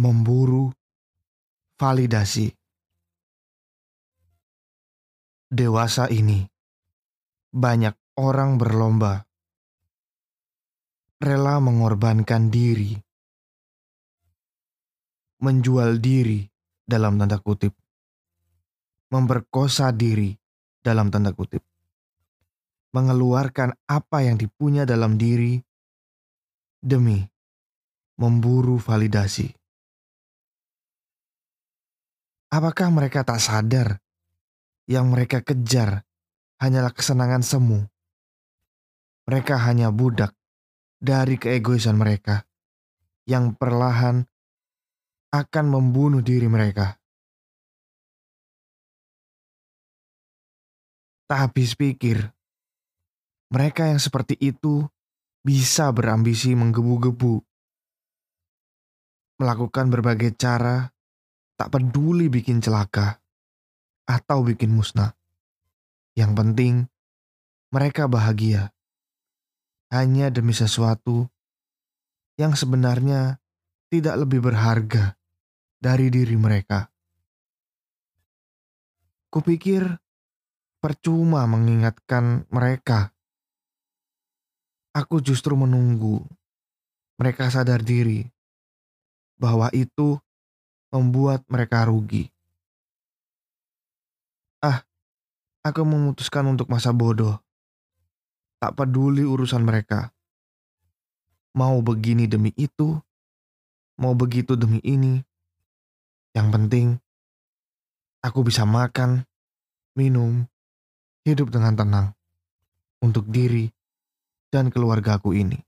memburu validasi. Dewasa ini, banyak orang berlomba, rela mengorbankan diri, menjual diri dalam tanda kutip, memperkosa diri dalam tanda kutip, mengeluarkan apa yang dipunya dalam diri demi memburu validasi. Apakah mereka tak sadar yang mereka kejar hanyalah kesenangan semu? Mereka hanya budak dari keegoisan mereka yang perlahan akan membunuh diri mereka. Tak habis pikir, mereka yang seperti itu bisa berambisi menggebu-gebu, melakukan berbagai cara tak peduli bikin celaka atau bikin musnah. Yang penting, mereka bahagia hanya demi sesuatu yang sebenarnya tidak lebih berharga dari diri mereka. Kupikir percuma mengingatkan mereka. Aku justru menunggu mereka sadar diri bahwa itu membuat mereka rugi. Ah, aku memutuskan untuk masa bodoh. Tak peduli urusan mereka. Mau begini demi itu, mau begitu demi ini. Yang penting, aku bisa makan, minum, hidup dengan tenang untuk diri dan keluargaku ini.